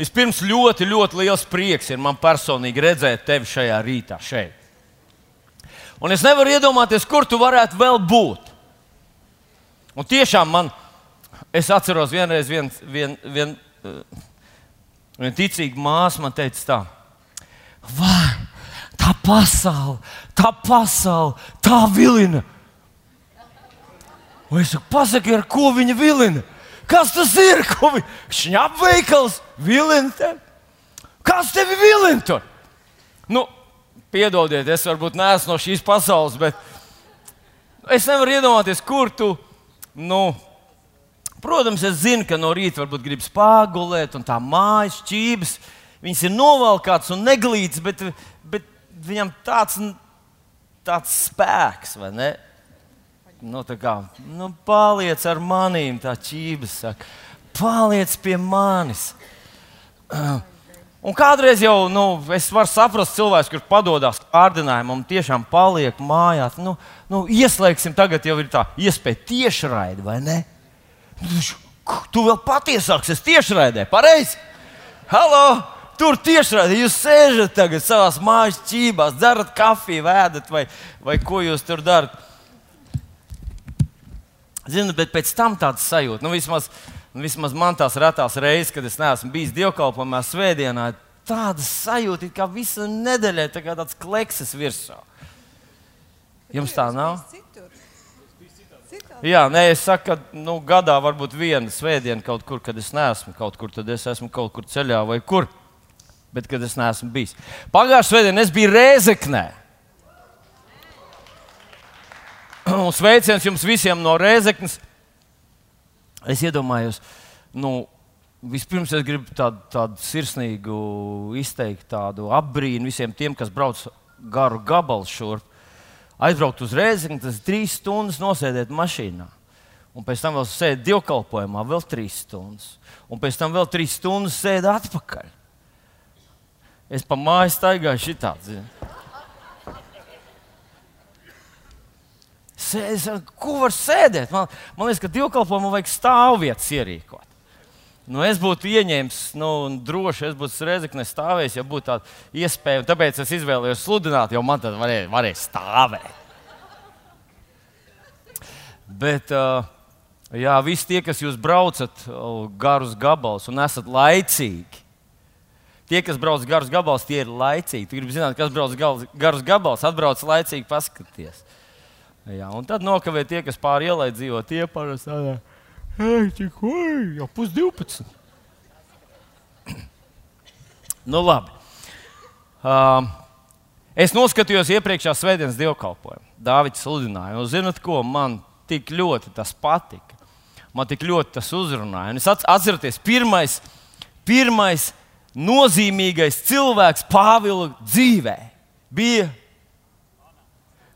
Vispirms ļoti, ļoti liels prieks ir man personīgi redzēt tevi šajā rītā šeit. Un es nevaru iedomāties, kur tu varētu vēl būt. Un tiešām man, es atceros, vienreiz viena vien, vien, vien, vien ticīga māsa man teica, tā, vai tā pasaule, tā pasaule, tā vilina. Un es saku, pasaki, ar ko viņa vilina? Kas tas ir? Šņapveikals, vilina tevi. Kas tevi vilina? Nu, piedodiet, es varbūt neesmu no šīs pasaules, bet es nevaru iedomāties, kur tu. Nu, protams, es zinu, ka no rīta varbūt gribas pāgulēt, un tā mājas čības, viņas ir novalkātas un neglītas, bet, bet viņam tāds, tāds spēks, vai ne? Nu, kā, nu, paliec ar manīm, tā ķības saka, paliec pie manis. Un kādreiz jau nu, es varu saprast, cilvēks, kurš padodas kārdinājumam, tiešām paliek mājās. Nu, nu, ieslēgsim, tagad jau ir tā iespēja tiešraidi, vai ne? Tu vēl patiesāks, es tiešraidē, pareizi? Halo! Tur tiešraidē jūs sēžat tagad savā mājas ķībās, dzerat kafiju, vēdat vai, vai ko jūs tur darat. Zinu, bet pēc tam tāds sajūta, nu, vismaz, nu, vismaz man tās retās reizes, kad es neesmu bijis dievkalpojumā svētdienā, tāda sajūta, kā visa nedēļa, tā kā tāds klekses virsū. Jums tā nav? Jā, nē, es saku, ka nu, gadā varbūt viena svētdiena kaut kur, kad es neesmu kaut kur, tad es esmu kaut kur ceļā vai kur bet kad es neesmu bijis. Pagājušā svētdienā es biju Rēzeknē. Un sveiciens jums visiem no Rēzeknes. Es iedomājos, nu, vispirms es gribu tādu, tādu sirsnīgu izteikt, tādu apbrīnu visiem tiem, kas brauc garu gabalu šurp. Aizbraukt uz Rēzekni, tas trīs stundas nosēdēt mašīnā. Un pēc tam vēl sēdēt divkalpojumā, vēl trīs stundas. Un pēc tam vēl trīs stundas sēdēt atpakaļ. Es pa māju staigāju šitādi. Sēdz, ko var sēdēt? Man, man liekas, ka divkalpojumam vajag stāvvietas ierīkot. Nu, es būtu ieņēmis, nu, droši es būtu reizekne stāvējis, ja būtu tāda iespēja. Tāpēc es izvēlējos sludināt, jo man tad varēja, varēja stāvēt. Bet, jā, visi tie, kas jūs braucat garus gabalus un esat laicīgi, Tie, kas brauc garus gabalus, tie ir laicīgi. Tu gribi zināt, kas brauc garus gabalus, atbrauc laicīgi paskatīties. Jā, un tad nokavē tie, kas pāri ielai dzīvo, tie parasti tādā - oi, jau pusdivpadsmit. nu, labi. Uh, es noskatījos iepriekšējā svētdienas dievkalpojumu. Dāvids sludināja, un zinat, ko man tik ļoti tas patika. Man tik ļoti tas uzrunāja. Un es atceros, pirmais, pirmais nozīmīgais cilvēks Pāvila dzīvē bija,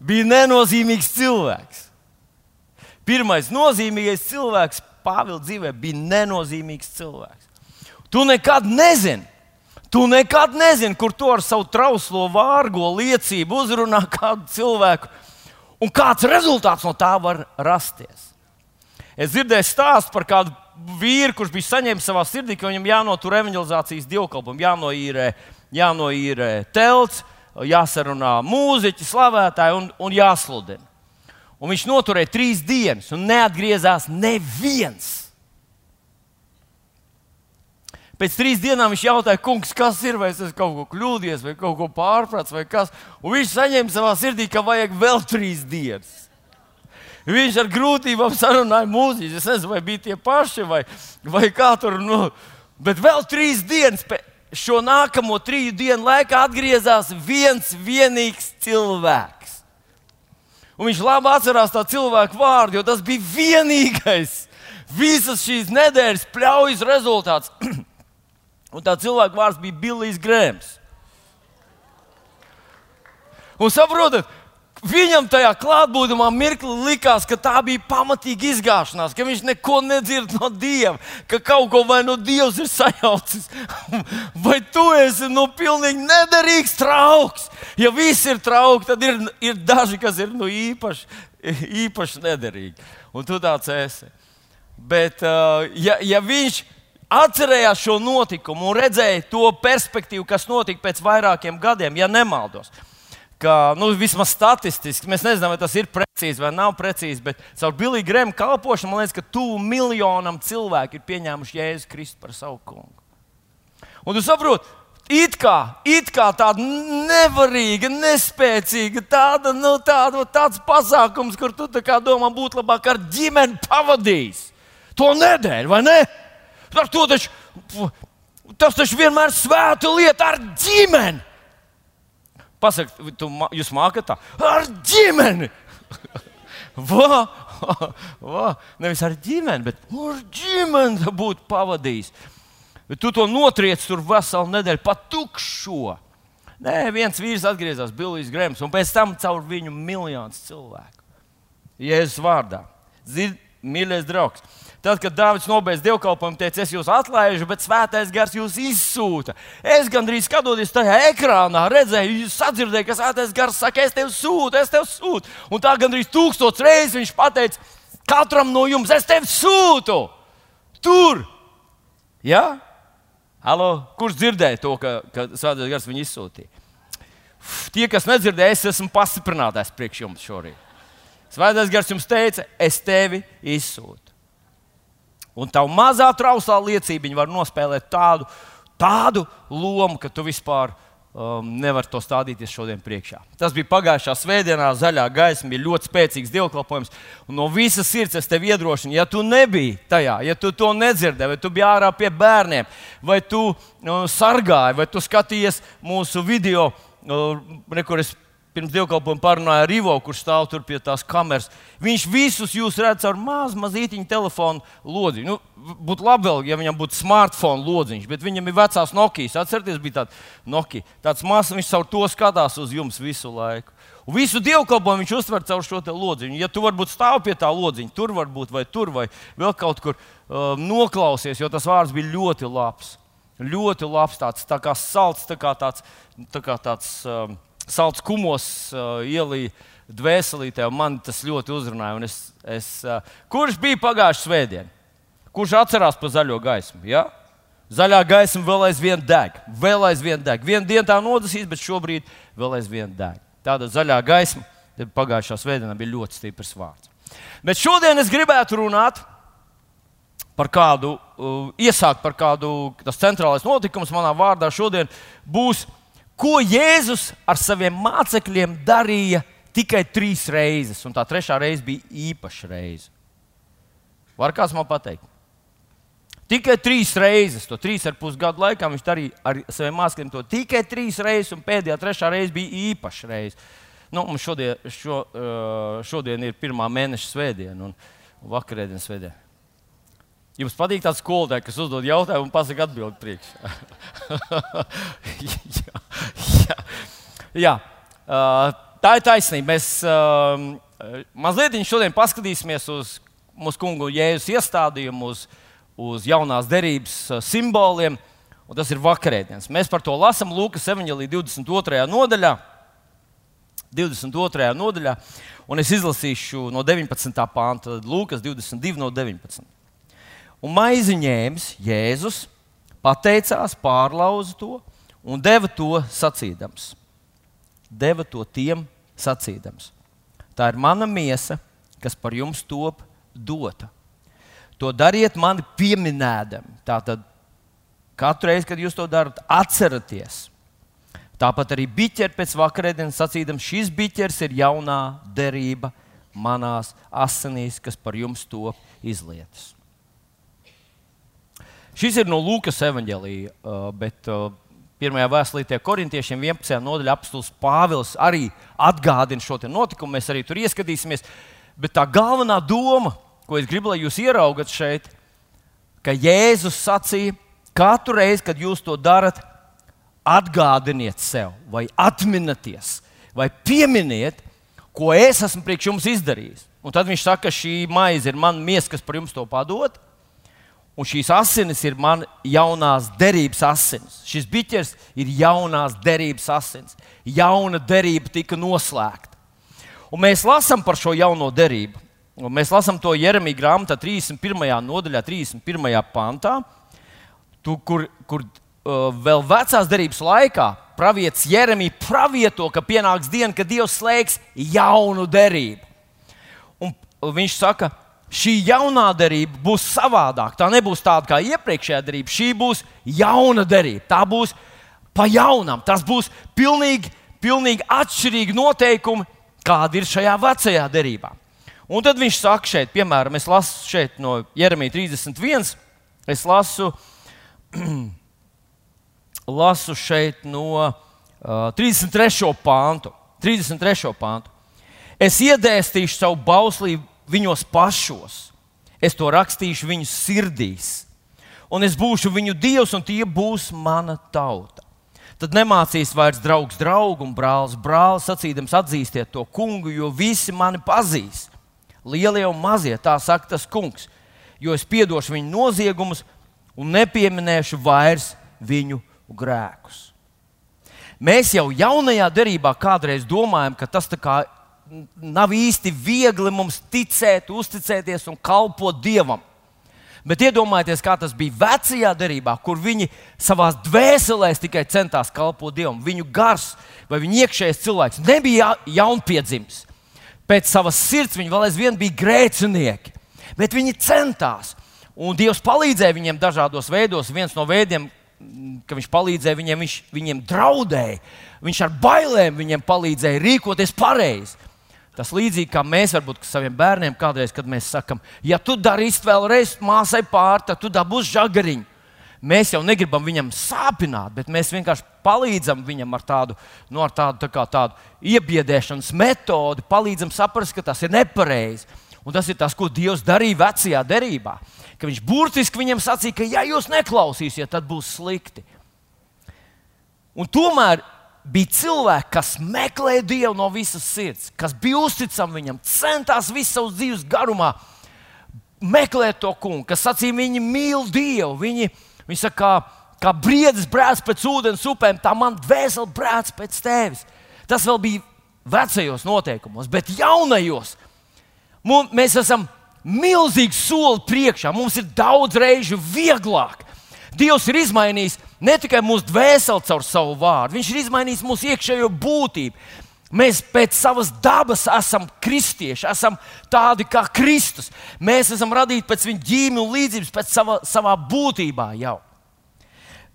bija nenozīmīgs cilvēks. Pirmais nozīmīgais cilvēks Pāvila dzīvē bija nenozīmīgs cilvēks. Tu nekad nezini, tu nekad nezini, kur tu ar savu trauslo, vārgo liecību uzrunā kādu cilvēku, un kāds rezultāts no tā var rasties. Es dzirdēju stāstu par kādu vīru, kurš bija saņēmis savā sirdī, ka viņam jānotur evanģelizācijas dievkalpojums, jānoīrē, jānoīrē telts, jāsarunā mūziķi, slavētāji un, un jāsludina. Un viņš noturēja trīs dienas un neatgriezās neviens. Pēc trīs dienām viņš jautāja, kungs, kas ir, vai es esmu kaut ko kļūdījies, vai kaut ko pārpratis, vai kas. Un viņš saņēma savā sirdī, ka vajag vēl trīs dienas. Viņš ar grūtībām sarunāja mūziķus. Es nezinu, vai bija tie paši vai, vai kā tur. Nu, bet vēl trīs dienas, šo nākamo trīs dienu laikā atgriezās viens vienīgs cilvēks. Un viņš labi atcerās tā cilvēku vārdu, jo tas bija vienīgais visas šīs nedēļas pļaujas rezultāts. Un tā cilvēka vārds bija Billijs Grēms. Un saprotat, Viņam tajā klātbūtnē mirkli likās, ka tā bija pamatīga izgāšanās, ka viņš neko nedzird no Dieva, ka kaut ko vai no Dievs ir sajaucis, vai tu esi nu, pilnīgi nederīgs trauks. Ja viss ir trauki, tad ir, ir daži, kas ir nu, īpaši, īpaši nederīgi. Un tu tāds esi. Bet, uh, ja, ja viņš atcerējās šo notikumu un redzēja to perspektīvu, kas notika pēc vairākiem gadiem, ja nemaldos. Ka, nu, vismaz statistiski, mēs nezinām, vai tas ir precīzi vai nav precīzi, bet caur Bilija Grēma kalpošanu man liekas, ka tuvu miljonam cilvēku ir pieņēmuši Jēzu Kristu par savu kungu. Un tu saproti, it kā, it kā tāda nevarīga, nespēcīga, tāda, nu, tāda, tāds pasākums, kur tu domā, būtu labāk ar ģimeni pavadījis to nedēļu, vai ne? Ar to taču, tas taču vienmēr ir svēta lieta ar ģimeni. Pasakiet, jūs mākat tā ar ģimeni. Va, va, nevis ar ģimeni, bet ar ģimeni būtu pavadījis. Bet tu to notriec tur veselu nedēļu, pat tukšo. Nē, viens vīrs atgriezās, Billijs Grēms, un pēc tam caur viņu miljonus cilvēku. Jēzus vārdā. Zini, mīļais draugs. Tad, kad Dārvids nobeidz dievkalpojumu, teica, es jūs atlaižu, bet svētais gars jūs izsūta. Es gandrīz skatoties tajā ekrānā, redzēju, sadzirdēju, ka svētais gars saka, es tevi sūtu, es tevi sūtu. Un tā gandrīz tūkstoš reizes viņš pateica, katram no jums, es tevi sūtu. Tur! Ja? Halo? Kurš dzirdēja to, ka, ka svētais gars viņu izsūtīja? Tie, kas nedzirdēja, es esmu pastiprinātājs priekš jums šorīt. Svētais gars jums teica, es tevi izsūtu. Un tā mazā trauslā liecība var nospēlēt tādu, tādu lomu, ka tu vispār um, nevari to stādīties šodien priekšā. Tas bija pagājušā svētdienā, zaļā gaisma, bija ļoti spēcīgs dievkalpojums. No visas sirds es tevi iedrošinu, ja tu nebiji tajā, ja tu to nedzirdēji, vai tu biji ārā pie bērniem, vai tu uh, sargāji, vai tu skatījies mūsu video, re, kur es pirms dievkalpojuma parunāju ar Ivo, kurš stāv tur pie tās kameras. Viņš visus jūs redz ar mazu, mazītiņu telefonu lodziņu. Nu, būtu labi, vēl, ja viņam būtu smartphone lodziņš, bet viņam ir vecās Nokijas. Atcerieties, bija tāds Nokija. Tāds mazs, viņš caur to skatās uz jums visu laiku. Un visu dievkalpojumu viņš uztver caur šo lodziņu. Ja tu varbūt stāv pie tā lodziņa, tur varbūt vai tur vai vēl kaut kur um, noklausies, jo tas vārds bija ļoti labs. Ļoti labs, tāds tā kā salds, tā kā tāds. Tā kā tāds um, salds kumos uh, ielīja dvēselītē, man tas ļoti uzrunāja. Es, es, uh, kurš bija pagājušā svētdiena? Kurš atcerās par zaļo gaismu? Ja? Zaļā gaisma vēl aizvien deg, vēl aizvien deg. Vienu dienu tā nodasīs, bet šobrīd vēl aizvien deg. Tāda zaļā gaisma pagājušā svētdienā bija ļoti stiprs vārds. Bet šodien es gribētu runāt par kādu, uh, iesākt par kādu, tas centrālais notikums manā vārdā šodien būs ko Jēzus ar saviem mācekļiem darīja tikai trīs reizes, un tā trešā reize bija īpaša reize. Var kāds man pateikt? Tikai trīs reizes, to trīs ar pus gadu laikā viņš darīja ar saviem mācekļiem to tikai trīs reizes, un pēdējā trešā reize bija īpaša reize. Nu, šodien, šo, šodien ir pirmā mēneša svētdiena un vakarēdienas svētdiena. Jums patīk tāds skolotājs, kas uzdod jautājumu un pasaka atbildi priekšā. jā, jā, jā. Uh, tā ir taisnība. Mēs uh, mazliet šodien paskatīsimies uz mūsu kungu jēzus iestādījumu, uz, uz jaunās derības uh, simboliem. Tas ir vakarēdienas. Mēs par to lasām Lūkas 22. nodaļā. 22. nodaļā, un es izlasīšu no 19. pānta, Lūkas 22 no 19 un maizi ņēmis Jēzus, pateicās, pārlauza to un deva to sacīdams. Deva to tiem sacīdams. Tā ir mana miesa, kas par jums top dota. To dariet mani pieminēdami. Tātad katru reizi, kad jūs to darat, atcerieties. Tāpat arī biķeri pēc vakarēdienas sacīdams, šis biķers ir jaunā derība manās asinīs, kas par jums top izlietas. Šis ir no Lūkas evanģēlīja, uh, bet uh, pirmajā vēstulītē korintiešiem 11. nodaļā apstults Pāvils arī atgādina šo notikumu. Mēs arī tur ieskatīsimies. Bet tā galvenā doma, ko es gribu, lai jūs ieraugat šeit, ka Jēzus sacīja, katru reizi, kad jūs to darat, atgādiniet sev, vai atminieties, vai pieminiet, ko es esmu priekš jums izdarījis. Un tad viņš saka, ka šī maize ir mana miesa, kas par jums to padod. Un šīs asinis ir manas jaunās derības asinis. Šis biķers ir jaunās derības asinis. Jauna derība tika noslēgta. Un mēs lasām par šo jauno derību. Un mēs lasām to Jeremija grāmatā, 31. nodaļā, 31. pantā. tu, kur, kur uh, vēl vecās derības laikā pravietis Jeremija pravieto, ka pienāks diena, kad Dievs slēgs jaunu derību. Un viņš saka, šī jaunā derība būs savādāka. Tā nebūs tāda kā iepriekšējā derība. Šī būs jauna derība. Tā būs pa jaunam. Tas būs pilnīgi, pilnīgi atšķirīgi noteikumi, kādi ir šajā vecajā derībā. Un tad viņš saka, šeit, piemēram, es lasu šeit no Jeremija 31. Es lasu, lasu šeit no uh, 33. pāntu. 33. pāntu. Es iedēstīšu savu bauslību viņos pašos. Es to rakstīšu viņu sirdīs. Un es būšu viņu dievs, un tie būs mana tauta. Tad nemācīs vairs draugs draugu un brālis brāli, sacīdams, atzīstiet to kungu, jo visi mani pazīs. Lielie un mazie, tā saka tas kungs, jo es piedošu viņu noziegumus un nepieminēšu vairs viņu grēkus. Mēs jau jaunajā derībā kādreiz domājam, ka tas nav īsti viegli mums ticēt, uzticēties un kalpot Dievam. Bet iedomājieties, kā tas bija vecajā derībā, kur viņi savā dvēselē tikai centās kalpot Dievam. Viņu gars vai viņa iekšējais cilvēks nebija jaunpiedzimis. Pēc savas sirds viņi vēl aizvien bija grēcinieki, bet viņi centās. Un Dievs palīdzēja viņiem dažādos veidos. Viens no veidiem, ka viņš palīdzēja viņiem, viņš viņiem draudēja. Viņš ar bailēm viņiem palīdzēja rīkoties pareizi. Tas līdzīgi kā mēs varbūt saviem bērniem kādreiz, kad mēs sakām, ja tu darīsi vēlreiz māsai pāri, tad tu dabūsi žagariņu. Mēs jau negribam viņam sāpināt, bet mēs vienkārši palīdzam viņam ar tādu, nu, ar tādu, tā kā, tādu iebiedēšanas metodi, palīdzam saprast, ka tas ir nepareizi. Un tas ir tas, ko Dievs darīja vecajā derībā. Ka viņš burtiski viņam sacīja, ka, ja jūs neklausīsiet, tad būs slikti. Un tomēr bija cilvēki, kas meklēja Dievu no visas sirds, kas bija uzticami viņam, centās visu savu dzīves garumā meklēt to kungu, kas sacīja, viņi mīl Dievu. Viņi, viņi saka, kā, kā briedis brēc pēc ūdens upēm, tā man dvēseli brēc pēc tevis. Tas vēl bija vecajos noteikumos, bet jaunajos mums, mēs esam milzīgi soli priekšā. Mums ir daudz reižu vieglāk. Dievs ir izmainījis ne tikai mūsu dvēseli caur savu vārdu, Viņš ir izmainījis mūsu iekšējo būtību. Mēs pēc savas dabas esam kristieši, esam tādi kā Kristus. Mēs esam radīti pēc viņa ģīmija un līdzības, pēc sava, savā būtībā jau.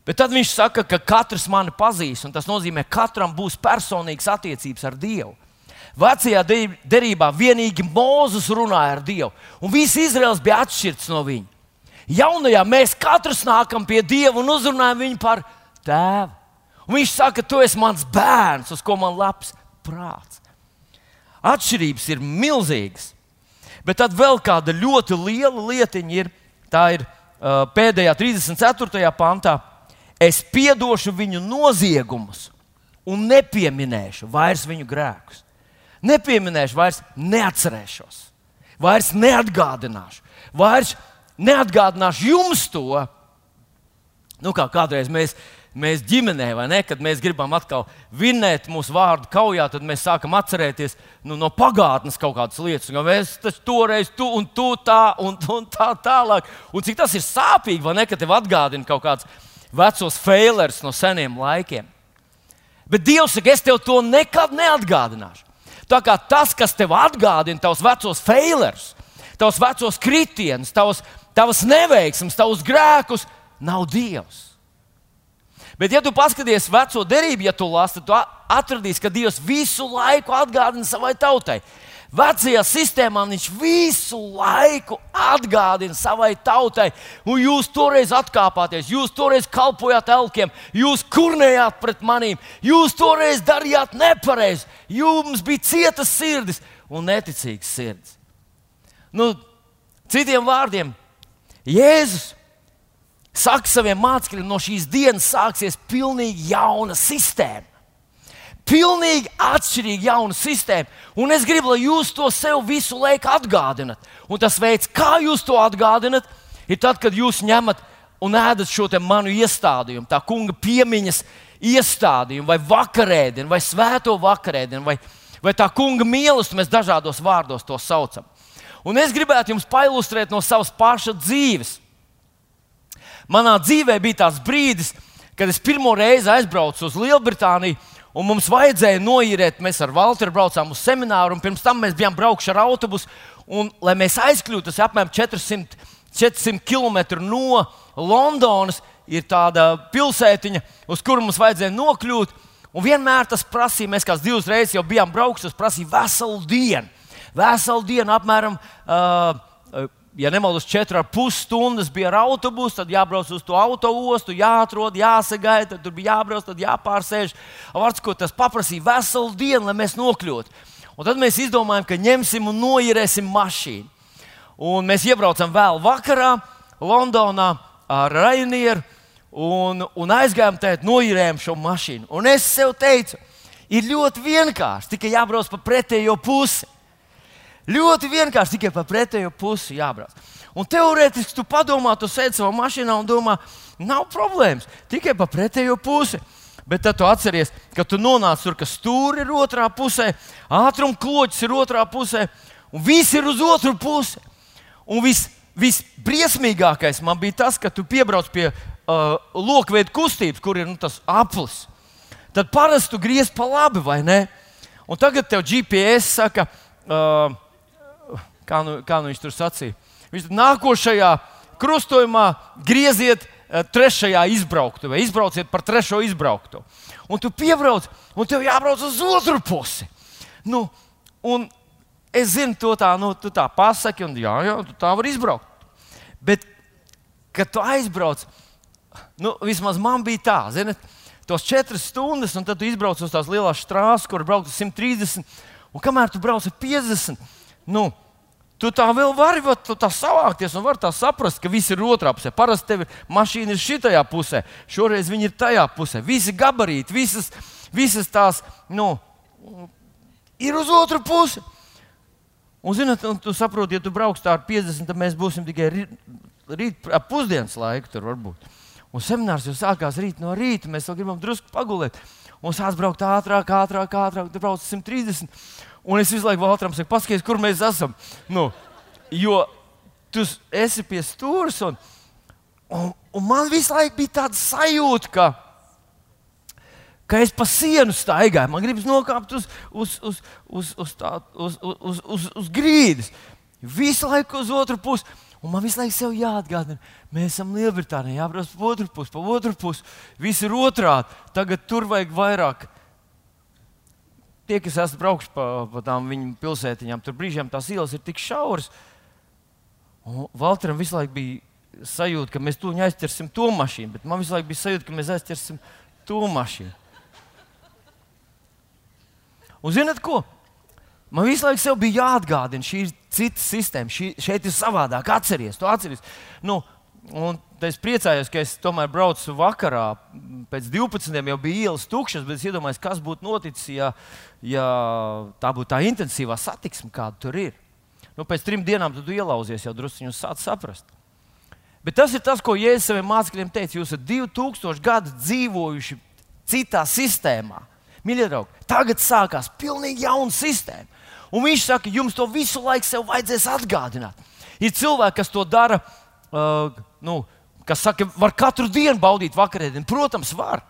Bet tad viņš saka, ka katrs mani pazīs, un tas nozīmē, ka katram būs personīgas attiecības ar Dievu. Vecajā derībā vienīgi Mozus runāja ar Dievu, un viss Izraels bija atšķirts no viņa jaunajā mēs katrs nākam pie Dieva un uzrunājam viņu par tēvu. Un viņš saka, tu esi mans bērns, uz ko man labs prāts. Atšķirības ir milzīgas. Bet tad vēl kāda ļoti liela lietiņa ir, tā ir uh, pēdējā 34. pantā. Es piedošu viņu noziegumus un nepieminēšu vairs viņu grēkus. Nepieminēšu, vairs neatcerēšos, vairs neatgādināšu, vairs neatgādināšu jums to. Nu, kā kādreiz mēs, mēs ģimenē, vai ne, kad mēs gribam atkal vinnēt mūsu vārdu kaujā, tad mēs sākam atcerēties nu, no pagātnes kaut kādas lietas. Un mēs taču toreiz tu un tu tā un, un tā tālāk. Un cik tas ir sāpīgi, vai ne, ka tev atgādina kaut kāds vecos failers no seniem laikiem. Bet Dievs saka, es tev to nekad neatgādināšu. Tā kā tas, kas tev atgādina tavus vecos failers, tavus vecos kritienus, tavus tavas neveiksmes, tavus grēkus, nav Dievs. Bet, ja tu paskaties veco derību, ja tu lasi, tad tu atradīsi, ka Dievs visu laiku atgādina savai tautai. Vecajā sistēmā viņš visu laiku atgādina savai tautai, un jūs toreiz atkāpāties, jūs toreiz kalpojāt elkiem, jūs kurnējāt pret manīm, jūs toreiz darījāt nepareizi, jums bija cietas sirdis un neticīgas sirdis. Nu, citiem vārdiem, Jēzus saka saviem mācekļiem, no šīs dienas sāksies pilnīgi jauna sistēma. Pilnīgi atšķirīga jauna sistēma. Un es gribu, lai jūs to sev visu laiku atgādinat. Un tas veids, kā jūs to atgādinat, ir tad, kad jūs ņemat un ēdat šo manu iestādījumu, tā kunga piemiņas iestādījumu, vai vakarēdienu, vai svēto vakarēdienu, vai, vai tā kunga mīlestību. Mēs dažādos vārdos to saucam. Un es gribētu jums pailustrēt no savas paša dzīves. Manā dzīvē bija tāds brīdis, kad es pirmo reizi aizbraucu uz Lielbritāniju. Un mums vajadzēja noīrēt, mēs ar Walteru braucām uz semināru, un pirms tam mēs bijām braukuši ar autobusu. Un, lai mēs aizkļūtu, tas ir apmēram 400, 400 km no Londonas, ir tāda pilsētiņa, uz kuru mums vajadzēja nokļūt. Un vienmēr tas prasīja, mēs kāds divas reizes jau bijām braukuši, tas prasīja veselu dienu. Veselu dienu, apmēram, uh, ja nemaldos, 4,5 stundas bija ar autobusu, tad jābrauc uz to autoostu, jāatrod, jāsagaida, tad tur bija jābrauc, tad jāpārsēž. Varbūt tas paprasīja veselu dienu, lai mēs nokļūtu. Un tad mēs izdomājām, ka ņemsim un noierēsim mašīnu. Un mēs iebraucam vēl vakarā Londonā ar Rainieru un, un aizgājām tādā, noīrējām šo mašīnu. Un es sev teicu, ir ļoti vienkārši, tikai jābrauc pa pretējo pusi. Ļoti vienkārši tikai pa pretējo pusi jābrauc. Un teorētiski tu padomā, tu sēdi savā mašīnā un domā, nav problēmas, tikai pa pretējo pusi. Bet tad tu atceries, ka tu nonāc tur, ka stūri ir otrā pusē, ātruma kloķis ir otrā pusē, un viss ir uz otru pusi. Un viss visbriesmīgākais man bija tas, ka tu piebrauc pie uh, lokveida kustības, kur ir nu, tas aplis, tad parasti tu griez pa labi, vai ne? Un tagad tev GPS saka, uh, kā, nu, kā nu viņš tur sacīja. Viņš nākošajā krustojumā grieziet uh, trešajā izbrauktuvē, izbrauciet par trešo izbrauktuvi. Un tu piebrauc, un tev jābrauc uz otru pusi. Nu, un es zinu, to tā, nu, tu tā pasaki, un jā, jā, tu tā vari izbraukt. Bet, kad tu aizbrauc, nu, vismaz man bija tā, zini, tos četras stundas, un tad tu izbrauc uz tās lielās strāzas, kur brauc uz 130, un kamēr tu brauc ar 50, nu, tu tā vēl vari va, tā savākties un vari tā saprast, ka viss ir otrā pusē. Parasti tev mašīna ir šitajā pusē, šoreiz viņi ir tajā pusē. Visi gabarīti, visas, visas tās, nu, ir uz otru pusi. Un, zinot, un tu saproti, ja tu brauks tā ar 50, tad mēs būsim tikai rīt, rīt ap pusdienas laiku tur varbūt. Un seminārs jau sākās rīt no rīta. Mēs vēl gribam drusku pagulēt. Un sāc braukt ātrāk, ātrāk, ātrāk. Tur brauc 130. Un es visu laiku Valtram saku, paskaties, kur mēs esam. Nu, jo tu esi pie stūres. Un, un, un man visu laiku bija tāda sajūta, ka, ka es pa sienu staigāju. Man gribas nokāpt uz, uz, uz, uz, uz, tā, uz, uz, uz, uz grīdas. Visu laiku uz otru pusi. Un man visu laiku sev jāatgādina, mēs esam Lielbritānijā, jābrauc pa otru pusi, pa otru pusi. Viss ir otrādi. Tagad tur vajag vairāk. Tie, kas esat braukuši pa, pa tām viņu pilsētiņām, tur brīžiem tās ielas ir tik šauras. Un Valteram visu laiku bija sajūta, ka mēs to aizķersim to mašīnu, bet man visu laiku bija sajūta, ka mēs aizķersim to mašīnu. Un zinat ko? Man visu laiku bija jāatgādina, šī ir cita sistēma, šī, šeit ir savādāk. Atceries, to atceries. Nu, un es priecājos, ka es tomēr braucu vakarā. Pēc 12. jau bija ielas tukšas, bet es iedomājos, kas būtu noticis, ja, ja tā būtu tā intensīvā satiksme, kāda tur ir. Nu, pēc trim dienām tu ielauzies, jau druskuļi sāc saprast. Bet tas ir tas, ko Jēzus saviem mācekļiem teica. Jūs esat 2000 gadu dzīvojuši citā sistēmā. Mīļie draugi, tagad sākās pilnīgi jauna sistēma. Un viņš saka, jums to visu laiku vajadzēs atgādināt. Ir cilvēki, kas to dara, uh, nu, kas saka, var katru dienu baudīt vakarēdienu. Protams, var.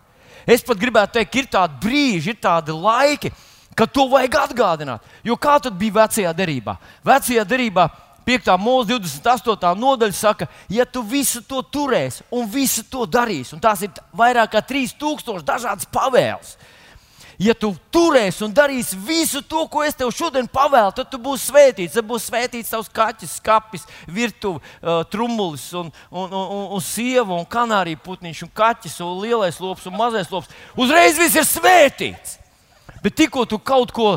Es pat gribētu teikt, ir tādi brīži, ir tādi laiki, kad to vajag atgādināt. Jo kā tad bija vecajā derībā? Vecajā derībā 5. mūža 28. nodaļa saka, ja tu visu to turēsi un visu to darīsi, un tās ir vairāk kā 3000 dažādas pavēles ja tu turēsi un darīsi visu to, ko es tev šodien pavēlu, tad tu būsi svētīts. Tad būs svētīts tavs kaķis, skats, virtuve, uh, trumulis, un, un, un, un, un sieva, un kanārija putniņš, un kaķis, un lielais lops un mazais lops. Uzreiz viss ir svētīts. Bet tikko tu kaut ko,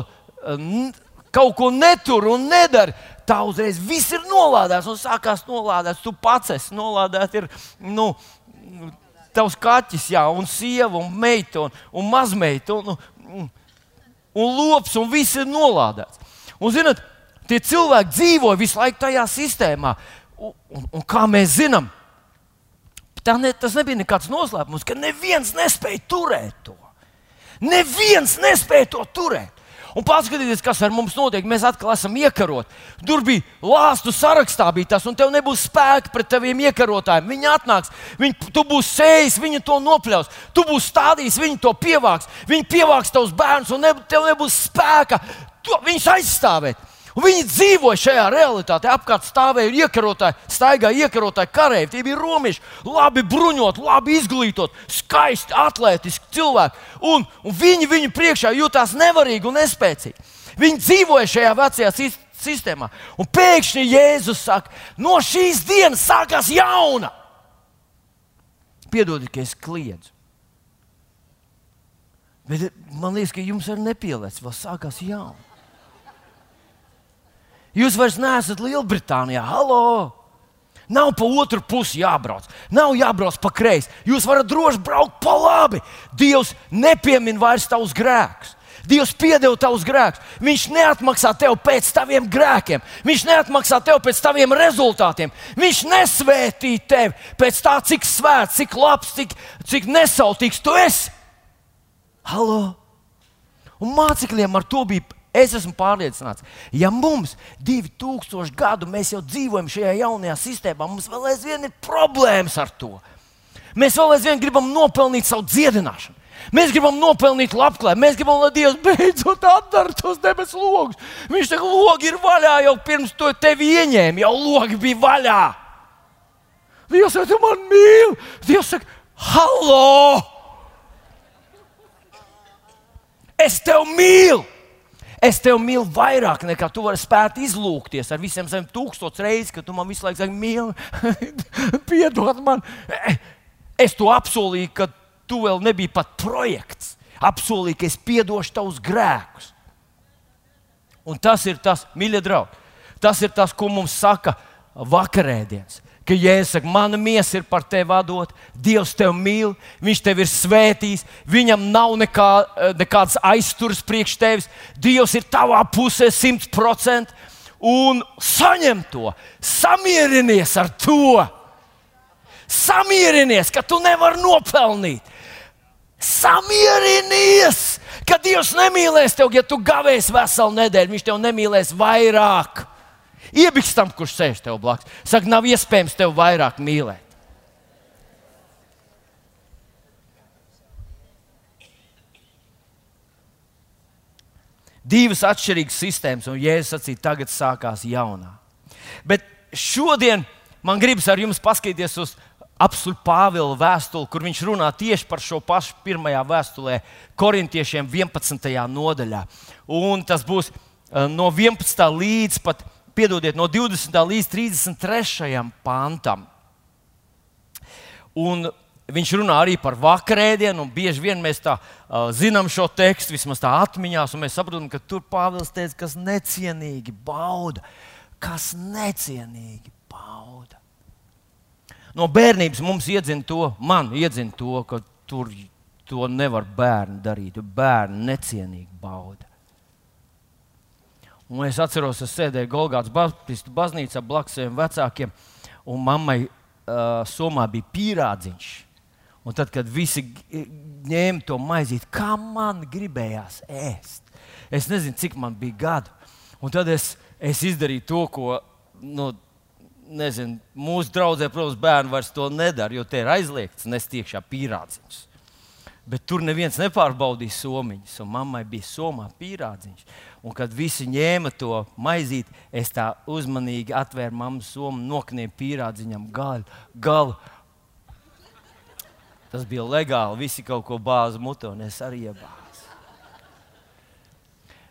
kaut ko netur un nedari, tā uzreiz viss ir nolādēts un sākās nolādēts. Tu pats esi nolādēts. Ir, nu, Tavs kaķis, jā, un sieva, un meita, un, un mazmeita, un, un, un lops, un viss ir nolādēts. Un, zinot, tie cilvēki dzīvo visu laiku tajā sistēmā. Un, un, un kā mēs zinām, ne, tas nebija nekāds noslēpums, ka neviens nespēja turēt to. Neviens nespēja to turēt. Un paskatieties, kas ar mums notiek. Mēs atkal esam iekaroti. Tur bija lāstu sarakstā, bija tas, un tev nebūs spēka pret taviem iekarotājiem. Viņi atnāks, viņi, tu būsi sējis, viņi to nopļaus. Tu būsi stādījis, viņi to pievāks. Viņi pievāks tavus bērnus, un ne, tev nebūs spēka to, viņus aizstāvēt. Un viņi dzīvoja šajā realitātē. Apkārt stāvēja iekarotāji, staigāja iekarotāji kareivi. Tie bija romieši, labi bruņot, labi izglītot, skaisti, atletiski cilvēki. Un, un viņi viņu priekšā jutās nevarīgi un nespēcīgi. Viņi dzīvoja šajā vecajā sistēmā. Un pēkšņi Jēzus saka, no šīs dienas sākās jauna. Piedodiet, ka es kliedzu. Bet man liekas, ka jums arī nepielēc, vēl sākās jauna. Jūs vairs neesat Lielbritānijā. Halo! Nav pa otru pusi jābrauc, nav jābrauc pa kreisi. Jūs varat droši braukt pa labi. Dievs nepiemin vairs tavus grēkus. Dievs piedeva tavus grēkus. Viņš neatmaksā tev pēc taviem grēkiem. Viņš neatmaksā tev pēc taviem rezultātiem. Viņš nesvētī tevi pēc tā, cik svēts, cik labs, cik, cik nesautīgs tu esi. Halo! Un mācekļiem ar to bija Es esmu pārliecināts, ja mums 2000 gadu mēs jau dzīvojam šajā jaunajā sistēmā, mums vēl aizvien ir problēmas ar to. Mēs vēl aizvien gribam nopelnīt savu dziedināšanu. Mēs gribam nopelnīt labklājību. Mēs gribam, lai Dievs beidzot atdara tos debesu logus. Viņš saka, logi ir vaļā jau pirms to tevi ieņēma, jau logi bija vaļā. Dievs saka, tu man mīli. Dievs saka, hallo! Es tevi mīlu! Es tevi mīlu vairāk nekā tu vari spēt izlūkties ar visiem saviem tūkstošiem reizes, ka tu man visu laiku saki, mīli, piedod man. Es to apsolīju, ka tu vēl nebija pat projekts. Apsolīju, ka es piedošu tavus grēkus. Un tas ir tas, mīļie draugi, tas ir tas, ko mums saka vakarēdienas ka Jēzus saka, mana miesa ir par tevi vadot, Dievs tevi mīl, Viņš tevi ir svētījis, Viņam nav nekā, eh, nekādas aizturas priekš tevis. Dievs ir tavā pusē simt procenti un saņem to, samierinies ar to. Samierinies, ka tu nevari nopelnīt. Samierinies, ka Dievs nemīlēs tevi, ja tu gavēsi veselu nedēļu. Viņš tev nemīlēs vairāk. Iebiks tam, kurš sēž tev blakus. Saka, nav iespējams tevi vairāk mīlēt. Divas atšķirīgas sistēmas, un Jēzus sacīja, tagad sākās jaunā. Bet šodien man gribas ar jums paskatīties uz apakšu Pāvila vēstuli, kur viņš runā tieši par šo pašu pirmajā vēstulē, korintiešiem 11. nodaļā. Un tas būs eh, no 11. līdz pat piedodiet, no 20. līdz 33. pantam. Un viņš runā arī par vakarēdienu, un bieži vien mēs tā uh, zinām šo tekstu, vismaz tā atmiņās, un mēs saprotam, ka tur Pāvils teica, kas necienīgi bauda, kas necienīgi bauda. No bērnības mums iedzina to, man iedzina to, ka tur to nevar bērni darīt. Bērni necienīgi bauda. Un es atceros, es sēdēju Golgātas Baptistu baznīcā blakus saviem vecākiem, un mammai uh, somā bija pīrādziņš. Un tad, kad visi ņēma to maizīti, kā man gribējās ēst, es nezinu, cik man bija gadu. Un tad es, es izdarīju to, ko nu, nezinu, mūsu draudzē, protams, bērni vairs to nedara, jo te ir aizliegts nest iekšā pīrādziņus. Bet tur neviens nepārbaudīja somiņus, un mammai bija somā pīrādziņš. Un kad visi ņēma to maizīti, es tā uzmanīgi atvēru mammas somu, noknēju pīrādziņam galu. galu. Tas bija legāli. Visi kaut ko bāza mutē, un es arī iebāzu.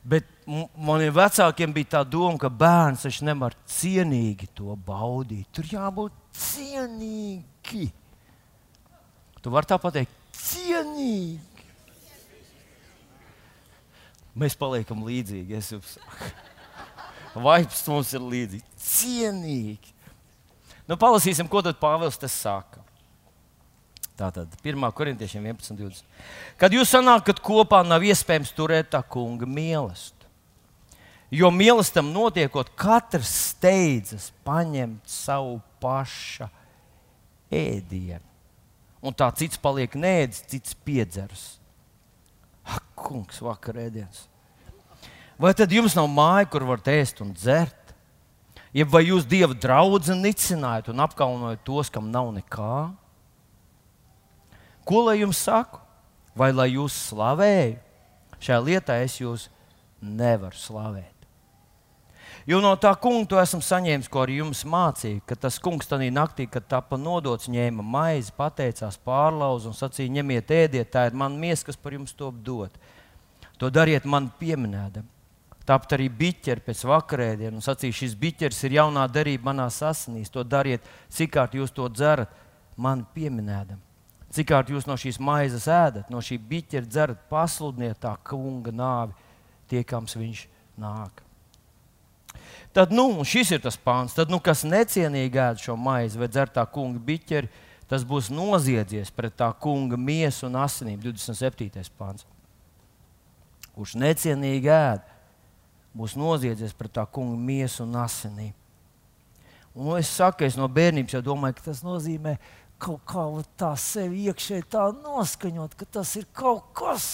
Bet maniem vecākiem bija tā doma, ka bērns taču nevar cienīgi to baudīt. Tur jābūt cienīgi. Tu vari tā pateikt, cienīgi. Mēs paliekam līdzīgi. Es jums saku, vaips mums ir līdzīgi, cienīgi. Nu, palasīsim, ko tad Pāvils te saka. Tātad 1. korintiešiem 11.20. Kad jūs sanākat kopā, nav iespējams turēt tā kunga mīlestību. Jo mīlestam notiekot, katrs steidzas paņemt savu paša ēdienu. Un tā cits paliek nēdz, cits piedzers. Kungs, vakar ēdiens. Vai tad jums nav māja, kur varat ēst un dzert? Ja vai jūs dievu draugu nicinājat un apkaunojat tos, kam nav nekā? Ko lai jums saku? Vai lai jūs slavēju? Šajā lietā es jūs nevaru slavēt. Jo no tā kunga to esmu saņēmis, ko arī jums mācīja, ka tas kungs tajā naktī, kad tika nodots, ņēma maizi, pateicās, pārlauza un sacīja: ņemiet, ēdiet, tā ir mana miesa, kas par jums to dod. To dariet man pieminēdam. Tāpat arī biķeri pēc vakarēdienas, un sacīja, šis biķeris ir jaunā derība manā asinīs. To dariet, cik kārt jūs to dzerat, man pieminēdam. Cik kārt jūs no šīs maizes ēdat, no šī biķera dzerat, pasludiniet tā kunga nāvi, tiekams viņš nāk. Tad, nu, šis ir tas pāns. Tad, nu, kas necienīgi ēd šo maizi vai dzer tā kunga biķeri, tas būs noziedzies pret tā kunga miesu un asinīm. 27. pāns. Kurš necienīgi ēd, būs noziedzies pret tā kunga miesu un asinīm. Un, nu, es saku, es no bērnības jau domāju, ka tas nozīmē kaut kā tā sevi iekšēji tā noskaņot, ka tas ir kaut kas,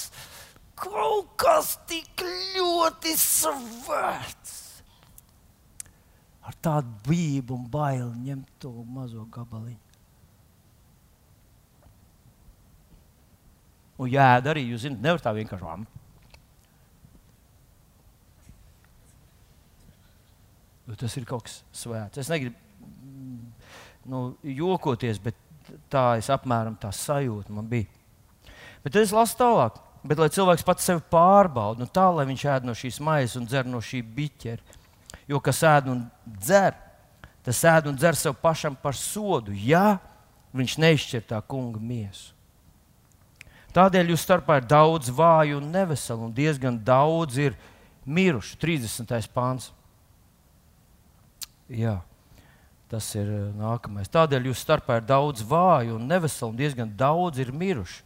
kaut kas tik ļoti svēts. Ar tādu bību un baili ņemt to mazo gabaliņu. Un jēda arī, jūs zināt, nevar tā vienkārši jo tas ir kaut kas svēts. Es negribu nu, jokoties, bet tā es apmēram tā sajūta man bija. Bet es lasu tālāk. Bet, lai cilvēks pats sevi pārbauda, nu tā, lai viņš ēd no šīs maizes un dzer no šī biķera. Jo kas ēd un dzer, tas ēd un dzer sev pašam par sodu, ja viņš neizšķir tā kunga miesu. Tādēļ jūs starpā ir daudz vāju un neveselu, un diezgan daudz ir miruši. 30. pāns. Jā, tas ir eh, nākamais. Tādēļ jūs starpā ir daudz vāju un neveselu, un diezgan daudz ir miruši.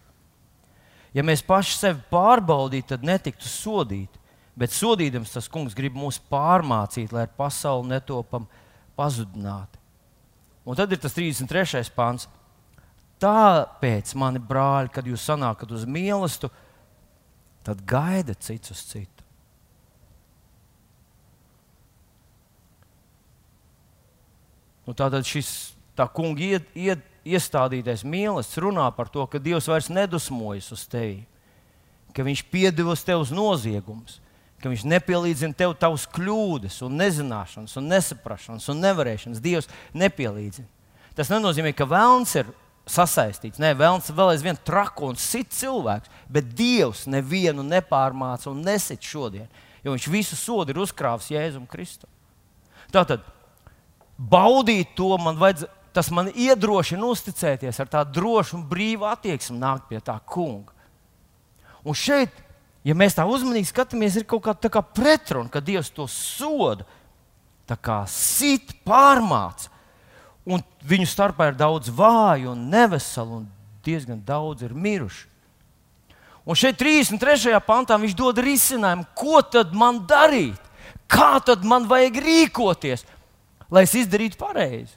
Ja mēs paši sevi pārbaudītu, tad netiktu sodīti. Bet sodīdams tas kungs grib mūs pārmācīt, lai ar pasauli netopam pazudināti. Un tad ir tas 33. pāns. Tāpēc, mani brāļi, kad jūs sanākat uz mīlestību, tad gaidat cits uz citu. Nu, tātad šis tā kunga ied, ied, iestādītais mīlestības runā par to, ka Dievs vairs nedusmojas uz tevi, ka Viņš piedevas tev uz noziegumus, ka Viņš nepielīdzina tev tavas kļūdas, un nezināšanas, un nesaprašanas un nevarēšanas. Dievs nepielīdzina. Tas nenozīmē, ka vēlns ir sasaistīts. Nē, vēlns vēl aizvien trako un sit cilvēks, bet Dievs nevienu nepārmāca un nesit šodien, jo Viņš visu sodu ir uzkrāvis Jēzum Kristum. Tātad baudīt to, man vajadz, tas man iedrošina uzticēties ar tādu drošu un brīvu attieksmi nākt pie tā kunga. Un šeit, ja mēs tā uzmanīgi skatāmies, ir kaut kāda kā pretruna, ka Dievs to soda, kā sit, pārmāca. Un viņu starpā ir daudz vāju un neveselu, un diezgan daudz ir miruši. Un šeit, 33. pantā, viņš dod risinājumu, ko tad man darīt, kā tad man vajag rīkoties lai es izdarītu pareizi.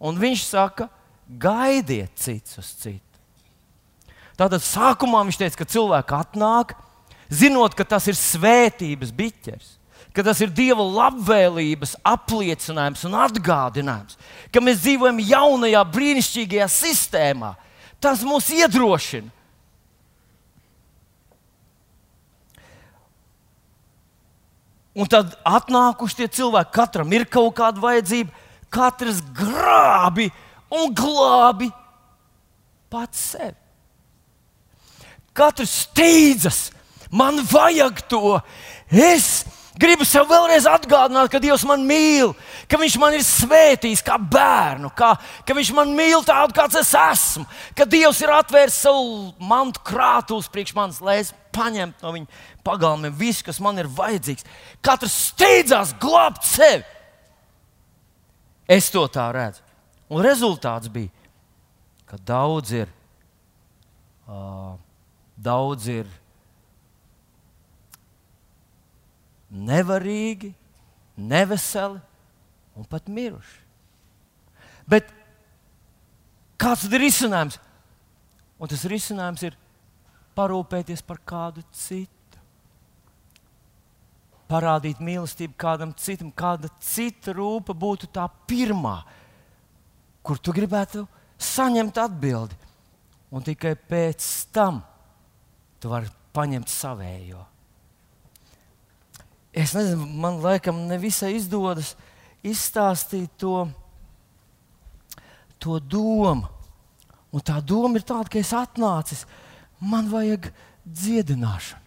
Un viņš saka, gaidiet cits uz citu. Tātad sākumā viņš teica, ka cilvēki atnāk, zinot, ka tas ir svētības biķers, ka tas ir Dieva labvēlības apliecinājums un atgādinājums, ka mēs dzīvojam jaunajā, brīnišķīgajā sistēmā. Tas mūs iedrošina. Un tad atnākuši tie cilvēki, katram ir kaut kāda vajadzība, katrs grābi un glābi pats sevi. Katrs steidzas, man vajag to. Es gribu sev vēlreiz atgādināt, ka Dievs man mīl, ka Viņš man ir svētījis kā bērnu, kā, ka Viņš man mīl tādu, kāds es esmu, ka Dievs ir atvērs savu mantu krātuves priekš manis, lai es paņemtu no viņa pagalmiem visu, kas man ir vajadzīgs. Katrs steidzās glābt sevi. Es to tā redzu. Un rezultāts bija, ka daudz ir, uh, daudz ir nevarīgi, neveseli un pat miruši. Bet kāds ir risinājums? Un tas risinājums ir parūpēties par kādu citu. Parādīt mīlestību kādam citam, kāda cita rūpa būtu tā pirmā, kur tu gribētu saņemt atbildi. Un tikai pēc tam tu vari paņemt savējo. Es nezinu, man laikam nevisai izdodas izstāstīt to, to domu. Un tā doma ir tāda, ka es atnācis, man vajag dziedināšanu.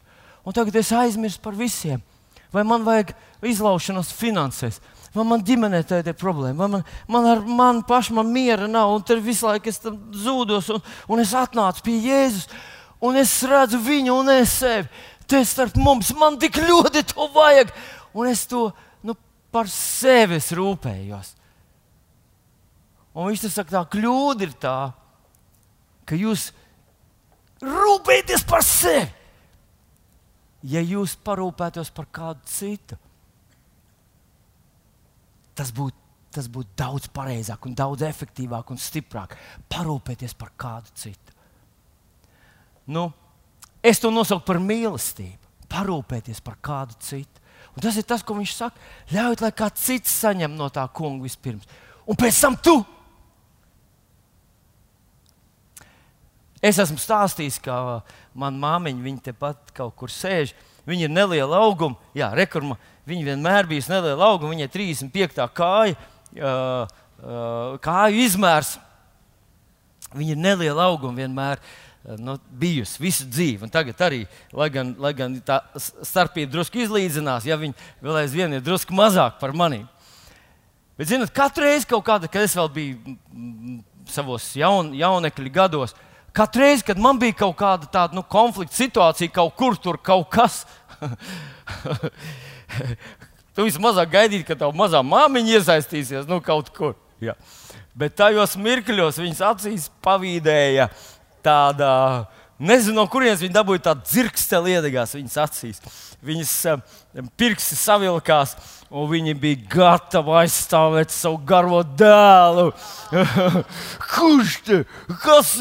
Un tagad es aizmirsu par visiem. Vai man vajag izlaušanos finansēs, vai man ģimenē tāda ir problēma, vai man, man ar mani pašu man miera nav, un tur visu laiku es zūdos, un, un es atnācu pie Jēzus, un es redzu viņu un es sevi. Te starp mums man tik ļoti to vajag, un es to nu, par sevi rūpējos. Un viņš saka, tā kļūda ir tā, ka jūs rūpēties par sevi. Ja jūs parūpētos par kādu citu, tas būtu tas būt daudz pareizāk, un daudz efektīvāk un stiprāk. Parūpēties par kādu citu. Nu, es to nosaucu par mīlestību. Parūpēties par kādu citu. Un tas ir tas, ko viņš saka. Ļaujiet, lai kāds cits saņem no tā kunga vispirms. Un pēc tam tu Es esmu stāstījis, ka manā māmiņa viņa tepat kaut kur sēž. Viņa ir neliela auguma, jā, rekurma. Viņa vienmēr bija neliela auguma, viņai 35. kāja, uh, uh, kāju izmērs. Viņa ir neliela auguma vienmēr. Nu, bijusi visu dzīvi, un tagad arī, lai gan, lai gan tā starpība drusku izlīdzinās, ja viņi vēl aizvien ir drusku mazāk par mani. Bet, zinot, katru reizi, kāda, kad es vēl biju savos jaun, jaunekļu gados, uh, Katru reizi, kad man bija kaut kāda tāda nu, konflikta situācija, kaut kur tur kaut kas, tu vismazāk gaidīji, ka tava mazā māmiņa iesaistīsies nu, kaut kur. Jā. Bet tajos mirkļos viņas acīs pavīdēja tāda, nezinu, no kurienes viņa dabūja tādu dzirksteli iedegās viņas acīs. Viņas uh, pirksti savilkās, un viņi bija gatavi aizstāvēt savu garo dēlu. Kurš te? Kas?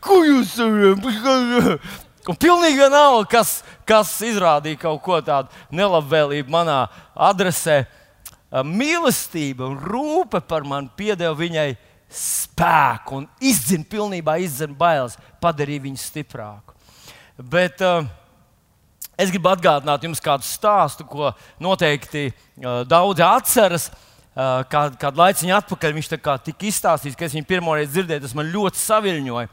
Ko jūs? Un pilnīgi vienalga, kas, kas izrādīja kaut ko tādu nelabvēlību manā adresē. Mīlestība un rūpe par mani piedeva viņai spēku un izdzina pilnībā izdzina bailes, padarīja viņu stiprāku. Bet uh, Es gribu atgādināt jums kādu stāstu, ko noteikti uh, daudzi atceras. Uh, kādu, kādu laiciņu atpakaļ viņš tika izstāstījis, ka es viņu pirmo reizi dzirdēju, tas man ļoti saviļņoja.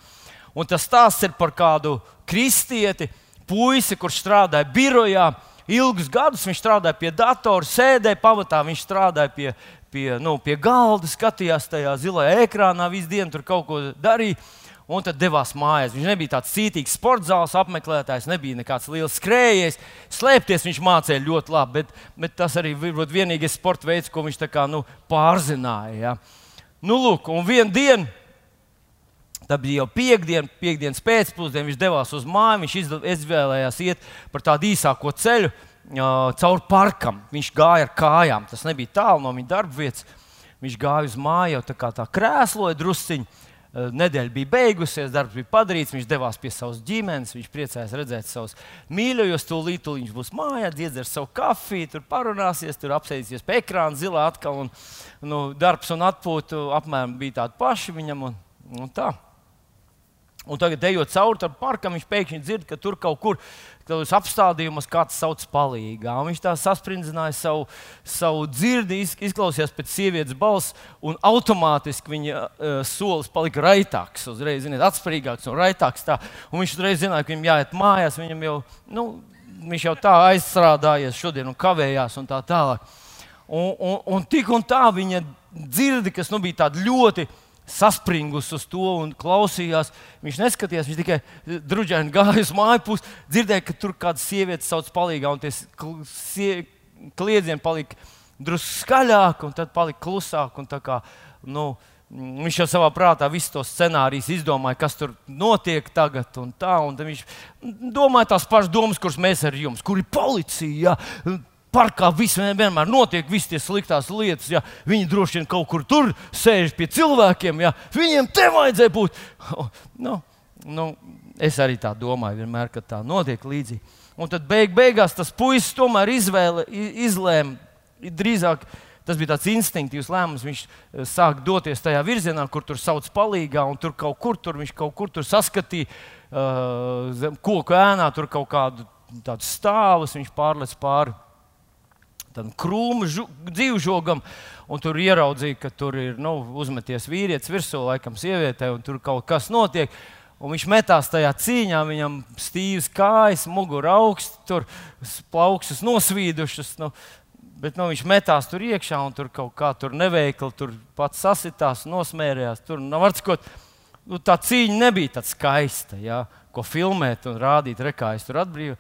Un tas stāsts ir par kādu kristieti, puisi, kurš strādāja birojā. Ilgus gadus viņš strādāja pie datora, sēdēja pavatā, viņš strādāja pie, pie, nu, pie galda, skatījās tajā zilajā ekrānā, visu dienu tur kaut ko darīja un tad devās mājās. Viņš nebija tāds cītīgs sporta zāles apmeklētājs, nebija nekāds liels skrējējs. Slēpties viņš mācīja ļoti labi, bet, bet tas arī bija vienīgais sporta veids, ko viņš kā, nu, pārzināja. Ja. Nu, lūk, un vienā dienā. Tā bija jau piekdiena, piekdienas pēcpusdienā. Viņš devās uz māju. Viņš izvēlējās iet par tādu īsāko ceļu cauri parkam. Viņš gāja ar kājām. Tas nebija tālu no viņa darba vietas. Viņš gāja uz māju, jau tā kā tā krēsloja drusciņā. Eh, nedēļa bija beigusies, darbs bija padarīts, viņš devās pie savas ģimenes, viņš priecājās redzēt savus mīļos, tūlīt, tūlīt viņš būs mājā, iedzers savu kafiju, tur parunāsies, tur apsēdīsies pie ekrāna zilā atkal. Un, nu, darbs un atpūta apmēram bija tādi paši viņam. Un, un tā. Un tagad, ejot cauri tam parkam, viņš pēkšņi dzird, ka tur kaut kur tādos apstādījumos kāds sauc palīgā. Un viņš tā sasprindzināja savu, savu dzirdi, izklausījās pēc sievietes balss, un automātiski viņa uh, solis palika raitāks, uzreiz ziniet, atspērīgāks un raitāks. Tā. Un viņš uzreiz zināja, ka viņam jāiet mājās, viņam jau, nu, viņš jau tā aizstrādājies šodien un kavējās un tā tālāk. Un, un, un tik un tā viņa dzirdi, kas nu, bija tāda ļoti saspringus uz to un klausījās. Viņš neskatījās, viņš tikai drudžaini gāja uz māju pusi, dzirdēja, ka tur kāda sieviete sauc palīgā, un tie kliedzieni palika drusku skaļāk, un tad palika klusāk. Kā, nu, viņš jau savā prātā visus tos scenārijus izdomāja, kas tur notiek tagad, un tā. Un viņš domāja tās pašas domas, kuras mēs ar jums, kur ir policija. Ja? Parkā viss vienmēr notiek, visas tie sliktās lietas. Ja? Viņi droši vien kaut kur tur sēž pie cilvēkiem. Ja? Viņiem te vajadzēja būt. Nu, nu, Es arī tā domāju, vienmēr, kad tā notiek līdzīgi. Un tad beig, beigās tas puisis tomēr izvēle, izlēma drīzāk. Tas bija tāds instinktīvs lēmums. Viņš eh, sāk doties tajā virzienā, kur tur sauc palīgā, un tur kaut kur tur viņš kaut kur tur saskatīja uh, zem koku ēnā, tur kaut kādu tādu stāvus. Viņš pārlec pāri tam krūmu dzīvžogam, un tur ieraudzīja, ka tur ir nu, uzmeties vīrietis virsū, laikam, sievietē, un tur kaut kas notiek. Un viņš metās tajā cīņā, viņam stīvs kājas, mugura augsts, tur plaukstas nosvīdušas. Nu, Bet nu, viņš metās tur iekšā un tur kaut kā tur neveikli, tur pats sasitās, nosmērējās. Tur nav nu, atskot, nu, tā cīņa nebija tāda skaista, ja, ko filmēt un rādīt, re, kā es tur atbrīvoju.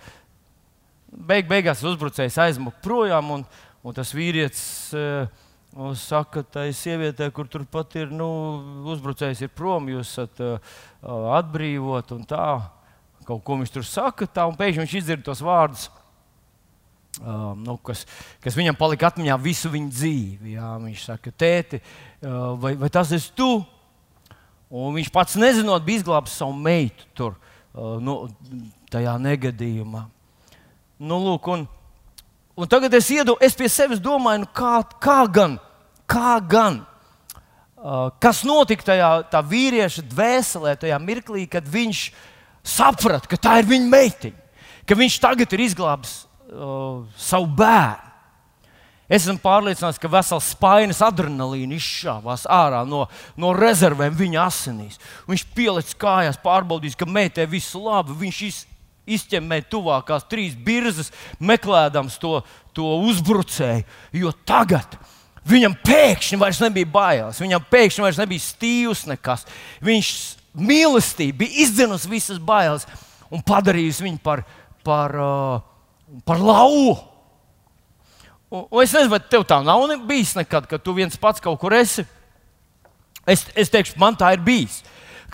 Beig, beigās uzbrucējs aizmuka projām, un, un tas vīrietis uh, saka, tai sievietē, kur turpat ir nu, uzbrucējs, ir prom, jūs esat uh, atbrīvot un tā. Kaut ko viņš tur saka, tā, un pēkšņi viņš izdzird tos vārdus Um, nu, kas, kas viņam palika atmiņā visu viņa dzīvi. Jā. Viņš saka, tēti, uh, vai, vai tas esi tu? Un viņš pats nezinot, bija izglābis savu meitu tur, uh, nu, tajā negadījumā. Nu, lūk, un, un tagad es, iedu, es pie sevis domāju, nu, kā, kā gan, kā gan uh, kas notika tajā vīrieša dvēselē, tajā mirklī, kad viņš saprata, ka tā ir viņa meitiņa, ka viņš tagad ir izglābis uh, savu bērnu. Es esmu pārliecināts, ka vesels spainis adrenalīna izšāvās ārā no, no rezervēm viņa asinīs. Viņš pielicis kājās, pārbaudījis, ka meitē viss labi. Viņš iz, izķemmē tuvākās trīs birzas, meklējams to, to uzbrucēju. Jo tagad viņam pēkšņi vairs nebija bailēs, viņam pēkšņi vairs nebija stīvs nekas. Viņš mīlestība bija izdzinusi visas bailes un padarījusi viņu par. par uh, par lauvu. Un, un es nezinu, vai tev tā nav bijis nekad, kad tu viens pats kaut kur esi. Es, es teikšu, man tā ir bijis.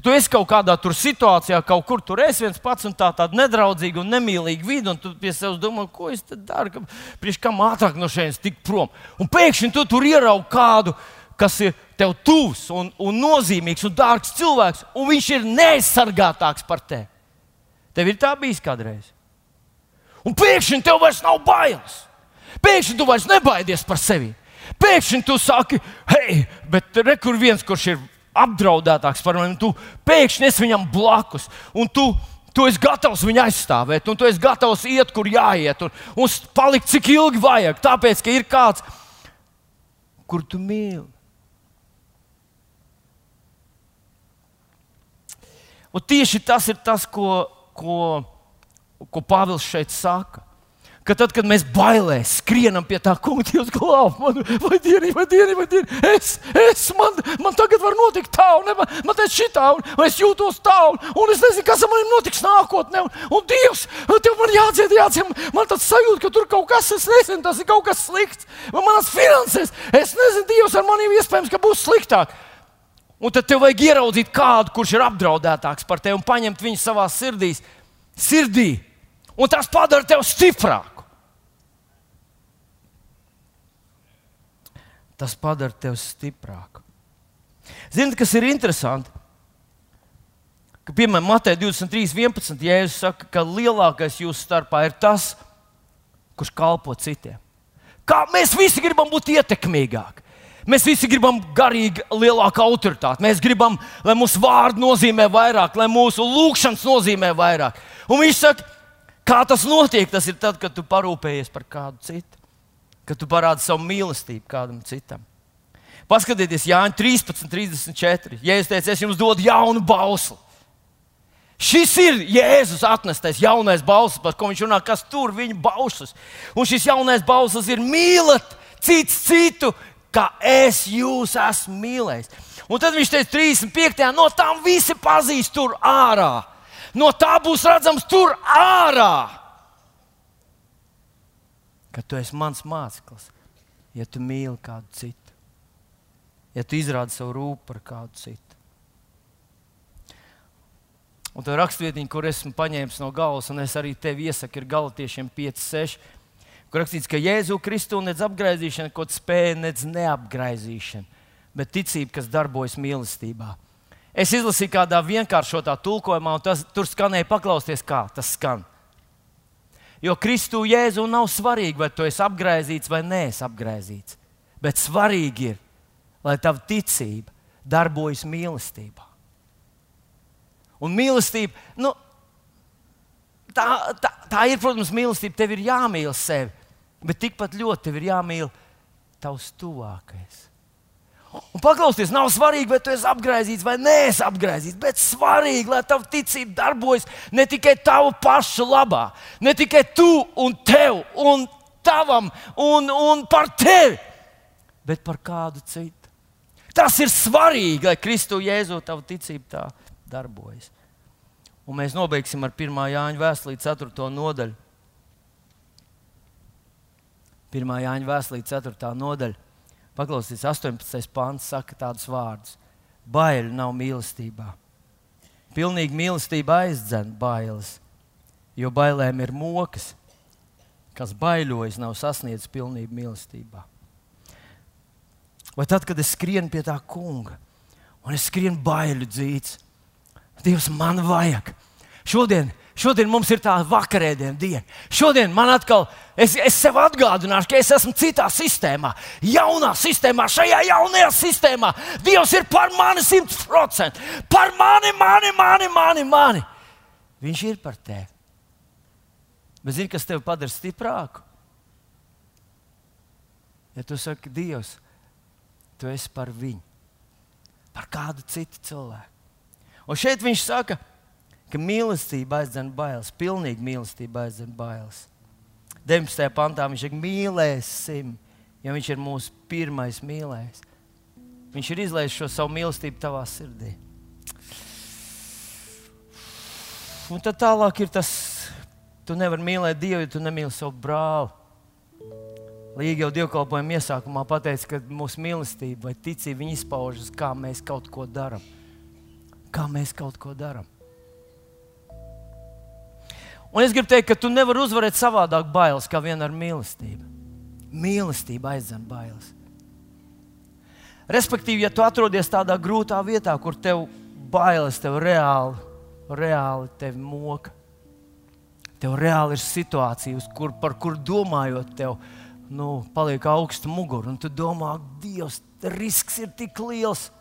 Tu esi kaut kādā situācijā, kaut kur tur esi viens pats, un tā tāda nedraudzīga un nemīlīga vide, un tu pie sevis domā, ko es daru, priekš kam ātrāk no šejienes tikt prom. Un pēkšņi tu tur ieraugi kādu, kas ir tev tuvs un, un nozīmīgs un dārgs cilvēks, un viņš ir neaizsargātāks par tevi. Tev ir tā bijis kādreiz. Un pēkšņi tev vairs nav bailes. Pēkšņi tu vairs nebaidies par sevi. Pēkšņi tu saki, hei, bet re, kur viens, kurš ir apdraudētāks par mani, tu pēkšņi esi viņam blakus. Un tu, tu esi gatavs viņu aizstāvēt, un tu esi gatavs iet, kur jāiet, un, un palikt cik ilgi vajag. Tāpēc, ka ir kāds, kur tu mīli. Un tieši tas ir tas, ko, ko ko Pāvils šeit saka. Ka tad, kad mēs bailēs skrienam pie tā kunga, Dievs glāb mani, vai dieni, vai dieni, vai dieni, es, es man, man tagad var notikt tā, un man, man te šitā, un, un es jūtos tā, un, un es nezinu, kas manim notiks nākotnē, un, un Dievs, tev man jādzied, jādzied, man tāds sajūta, ka tur kaut kas, es nezinu, tas ir kaut kas slikts, man manas finanses, es nezinu, Dievs ar maniem iespējams, ka būs sliktāk. Un tad tev vajag ieraudzīt kādu, kurš ir apdraudētāks par tevi un paņemt viņu savā sirdī. sirdī Un tas padara tevi stiprāku. Tas padara tevi stiprāku. Ziniet, kas ir interesanti? Ka, piemēram, Matei 23, 11. Jēzus saka, ka lielākais jūsu starpā ir tas, kurš kalpo citiem. Kā mēs visi gribam būt ietekmīgāki. Mēs visi gribam garīgi lielāku autoritāti. Mēs gribam, lai mūsu vārdi nozīmē vairāk, lai mūsu lūgšanas nozīmē vairāk. Un viņš saka, Kā tas notiek? Tas ir tad, kad tu parūpējies par kādu citu, kad tu parādi savu mīlestību kādam citam. Paskatieties, Jānis 13, 34. Jēzus teica, es jums dodu jaunu bausli. Šis ir Jēzus atnestais jaunais bauslis, par ko viņš runā, kas tur viņa bauslis. Un šis jaunais bauslis ir mīlēt cits citu, kā es jūs esmu mīlējis. Un tad viņš teica, 35. no tām visi pazīst tur ārā no tā būs redzams tur ārā. Ka tu esi mans māceklis, ja tu mīli kādu citu, ja tu izrādi savu rūpu par kādu citu. Un tā rakstvietiņa, kur esmu paņēmis no galvas, un es arī tevi iesaku, ir galotiešiem 5, 6, kur rakstīts, ka Jēzu Kristu nedz apgaizīšana, kaut spēja, nedz neapgaizīšana, bet ticība, kas darbojas mīlestībā. Es izlasīju kādā vienkāršotā tulkojumā, un tas, tur skanēja paklausties, kā tas skan. Jo Kristu Jēzu nav svarīgi, vai tu esi apgaizīts vai nē, apgaizīts. Bet svarīgi ir, lai tava ticība darbojas mīlestībā. Un mīlestība, nu, tā, tā, tā ir, protams, mīlestība. Tev ir jāmīl sevi, bet tikpat ļoti tev ir jāmīl tavs tuvākais. Un paklausieties, nav svarīgi, vai tu esi apgaizīts vai nē, apgaizīts, bet svarīgi, lai tava ticība darbojas ne tikai tavu pašu labā, ne tikai tu un tev un tavam un, un par tevi, bet par kādu citu. Tas ir svarīgi, lai Kristu Jēzu tava ticība tā darbojas. Un mēs nobeigsim ar 1. Jāņa vēstuli 4. nodaļu. 1. Jāņa vēstuli 4. nodaļu. Paklausieties, 18. pāns saka tādus vārdus: Baili nav mīlestībā. Pilnīgi mīlestība aizdzen bailes, jo bailēm ir mokas, kas baiļojas, nav sasniedzis pilnību mīlestībā. Vai tad, kad es skrienu pie tā kunga, un es skrienu baiļu dzīts, Dievs, man vajag. Šodien Šodien mums ir tā vakarēdiena diena. Šodien man atkal, es, es sev atgādināšu, ka es esmu citā sistēmā, jaunā sistēmā, šajā jaunajā sistēmā. Dievs ir par mani simt procenti. Par mani, mani, mani, mani, mani. Viņš ir par tevi. Bet zini, kas tevi padara stiprāku? Ja tu saki, Dievs, tu esi par viņu, par kādu citu cilvēku. Un šeit viņš saka, ka mīlestība aizdzen bailes, pilnīgi mīlestība aizdzen bailes. 19. pantā viņš ir mīlēsim, ja viņš ir mūsu pirmais mīlējs. Viņš ir izlaists šo savu mīlestību tavā sirdī. Un tad tālāk ir tas, tu nevari mīlēt Dievu, ja tu nemīli savu brāli. Līga jau dievkalpojuma iesākumā pateica, ka mūsu mīlestība vai ticība izpaužas, kā mēs kaut ko darām. Kā mēs kaut ko darām. Un es gribu teikt, ka tu nevari uzvarēt savādāk bailes, kā vien ar mīlestību. Mīlestība aizdzen bailes. Respektīvi, ja tu atrodies tādā grūtā vietā, kur tev bailes tev reāli, reāli tevi moka, tev reāli ir situācijas, kur, par kur domājot, tev nu, paliek augsta mugura, un tu domā, Dievs, risks ir tik liels.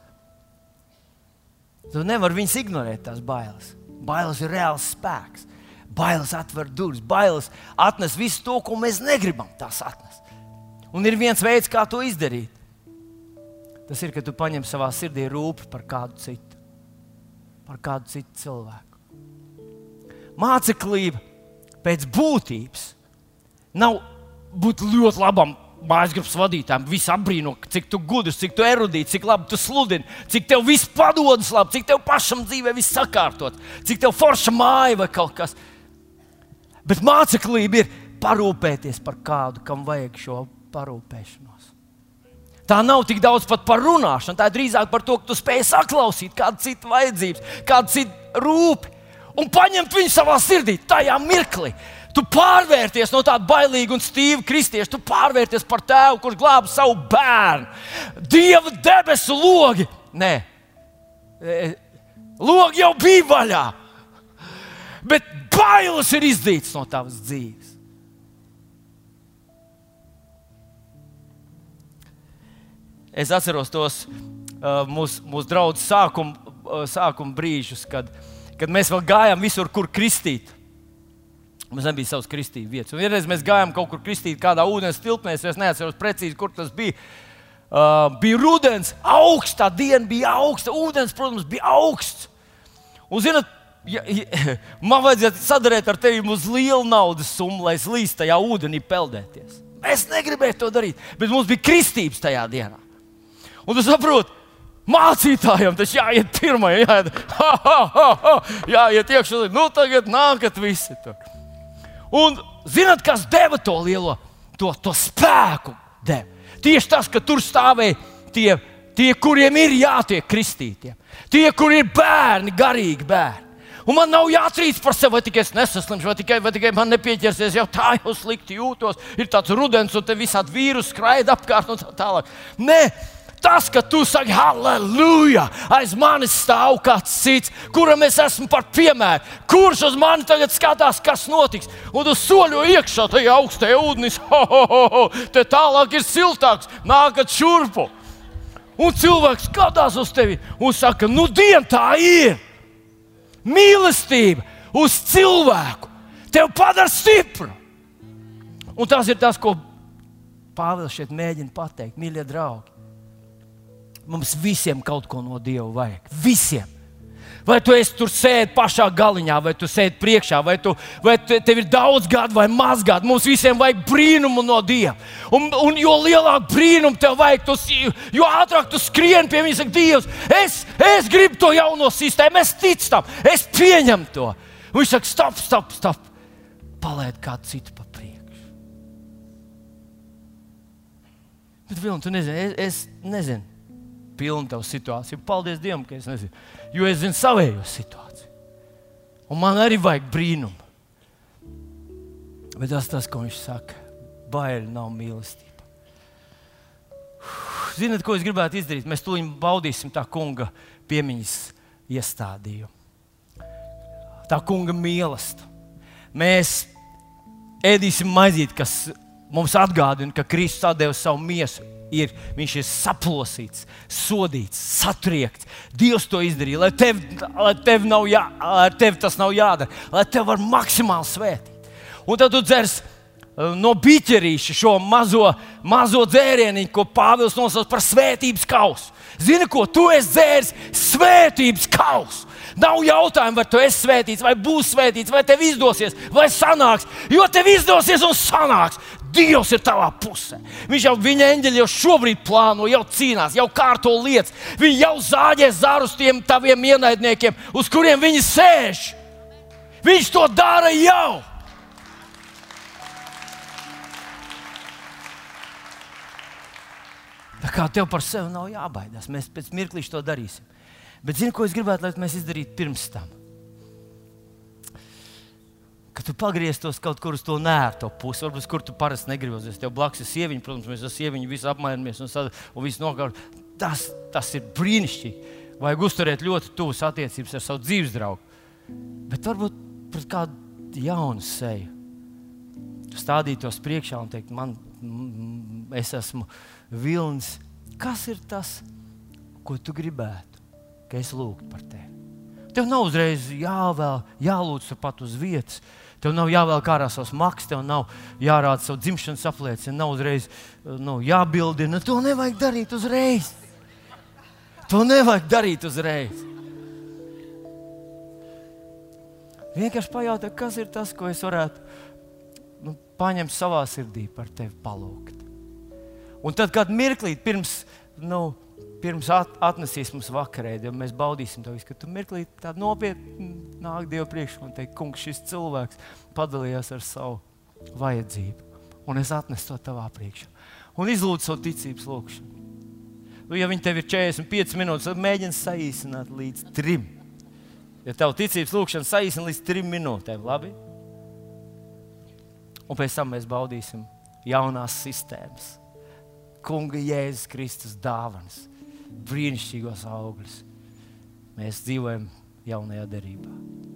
Tu nevari viņus ignorēt, tās bailes. Bailes ir reāls spēks. Bailes atver durvis, bailes atnes visu to, ko mēs negribam tās atnest. Un ir viens veids, kā to izdarīt. Tas ir, ka tu paņem savā sirdī rūpi par kādu citu, par kādu citu cilvēku. Māceklība pēc būtības nav būt ļoti labam mājas grupas vadītājiem. Visi apbrīno, cik tu gudrs, cik tu erudīts, cik labi tu sludini, cik tev viss padodas labi, cik tev pašam dzīvē viss sakārtot, cik tev forša māja vai kaut kas tāds. Bet māceklība ir parūpēties par kādu, kam vajag šo parūpēšanos. Tā nav tik daudz par runāšanu, tā ir drīzāk par to, ka tu spēj saklausīt kādu citu vajadzības, kādu citu rūpi un paņemt viņu savā sirdī tajā mirklī. Tu pārvērties no tāda bailīga un stīva kristieša, tu pārvērties par tēvu, kurš glāba savu bērnu. Dieva debesu logi! Nē, e, logi jau bija vaļā, bet bailes ir izdītas no tavas dzīves. Es atceros tos uh, mūsu mūs draugu sākuma uh, sākum brīžus, kad, kad mēs vēl gājām visur, kur kristīt. Mums nebija savas kristīgās vietas. Un vienreiz mēs gājām kaut kur kristīt, kādā ūdens tilpnē. Es neatceros precīzi, kur tas bija. Uh, bija rudens, augsta diena, bija augsta. Ūdens, protams, bija augsts. Un, zinot, ja, ja, man vajadzētu sadarīt ar tevi uz lielu naudas summu, lai es līstu tajā ūdenī peldēties. Es negribēju to darīt, bet mums bija kristības tajā dienā. Un tu saproti, mācītājiem tas jāiet pirmajam, jāiet, ha, ha, ha, ha, jāiet iekšā. Nu, tagad nākat visi tur. Un zinat, kas deva to lielo to, to spēku? Deva. Tieši tas, ka tur stāvēja tie, tie kuriem ir jātiek kristītiem, tie, kur ir bērni, garīgi bērni. Un man nav jāatrīc par sevi, vai tikai es nesaslimšu, vai tikai, vai tikai man nepieķersies, jau tā jau slikti jūtos. Ir tāds rudens, un te visādi vīrusu skraida apkārt un tā tālāk. Nē, Tas, ka tu saki, halleluja, aiz manis stāv kāds cits, kuram es esmu par piemēru, kurš uz mani tagad skatās, kas notiks. Un tu soļo iekšā tajā augstajā ūdenī, ho, ho, ho, ho, te tālāk ir siltāks, nākat šurpu. Un cilvēks skatās uz tevi un saka, nu, dien tā ir. Mīlestība uz cilvēku tevi padara stipru. Un tas ir tas, ko Pāvils šeit mēģina pateikt, mīļie draugi. Mums visiem kaut ko no Dieva vajag. Visiem. Vai tu esi tur sēdi pašā galiņā, vai tu sēdi priekšā, vai, tu, vai tev ir daudz gadu vai maz gadu. Mums visiem vajag brīnumu no Dieva. Un, un jo lielāku brīnumu tev vajag, tu, jo ātrāk tu skrieni pie viņa, saka, Dievs, es, es gribu to jauno sistēmu, es ticu tam, es pieņemu to. Un viņš saka, stop, stop, stop. Palaid kādu citu pa priekšu. Bet, Vilni, tu nezini, es, es nezinu pilnu tavu situāciju. Paldies Dievam, ka es nezinu, jo es zinu savējo situāciju. Un man arī vajag brīnumu. Bet tas, tas ko viņš saka, baili nav mīlestība. Ziniet, ko es gribētu izdarīt? Mēs tūlīt baudīsim tā kunga piemiņas iestādījumu. Tā kunga mīlestība. Mēs ēdīsim maizīti, kas mums atgādina, ka Kristus deva savu miesu ir, viņš ir saplosīts, sodīts, satriekts. Dievs to izdarīja, lai tev, lai tev, nav jā, lai tev tas nav jādara, lai tev var maksimāli svētīt. Un tad tu dzers uh, no biķerīša šo mazo, mazo dzērienu, ko Pāvils nosauc par svētības kausu. Zini, ko tu esi dzēris? Svētības kausu. Nav jautājumu, vai tu esi svētīts, vai būs svētīts, vai tev izdosies, vai sanāks. Jo tev izdosies un sanāks. Dievs ir tavā pusē. Viņš jau viņa eņģeļi jau šobrīd plāno, jau cīnās, jau kārto lietas. Viņi jau zāģē zarus tiem taviem ienaidniekiem, uz kuriem viņi sēž. Viņš to dara jau. Tā kā tev par sevi nav jābaidās, mēs pēc mirklīša to darīsim. Bet zini, ko es gribētu, lai mēs izdarītu pirms tam? Ka tu pagrieztos kaut kur uz to nērto pusi, varbūt kur tu parasti negribies. Tev blakus ir sieviete, protams, mēs ar sievieti visi apmainamies un, sad, un viss nokārt. Tas, tas ir brīnišķīgi. Vajag uzturēt ļoti tuvas attiecības ar savu dzīves draugu. Bet varbūt pret kādu jaunu seju stādītos priekšā un teikt, man, es esmu vilnis. Kas ir tas, ko tu gribētu, ka es lūgtu par tevi? Tev nav uzreiz jāvēl, jālūdz pat uz vietas. Tev nav jāvēl ārā savs maks, tev nav jārāda savu dzimšanas apliecību, nav uzreiz nu, jābildina. To nevajag darīt uzreiz. To nevajag darīt uzreiz. Vienkārši pajautā, kas ir tas, ko es varētu nu, paņemt savā sirdī par tevi palūgt. Un tad, kad mirklī pirms nu, pirms at, atnesīs mums vakarēdi, ja mēs baudīsim to visu, ka tu mirklī tādu nopietnu nāk Dievu priekšā un teikt, kungs, šis cilvēks padalījās ar savu vajadzību, un es atnesu to tavā priekšā. Un izlūdzu savu ticības lūgšanu. Nu, ja viņi tev ir 45 minūtes, tad mēģini saīsināt līdz 3. Ja tev ticības lūgšana saīsina līdz 3 minūtēm, labi? Un pēc tam mēs baudīsim jaunās sistēmas. Kunga Jēzus Kristus dāvanas brīnišķīgos augļus. Mēs dzīvojam jaunajā derībā.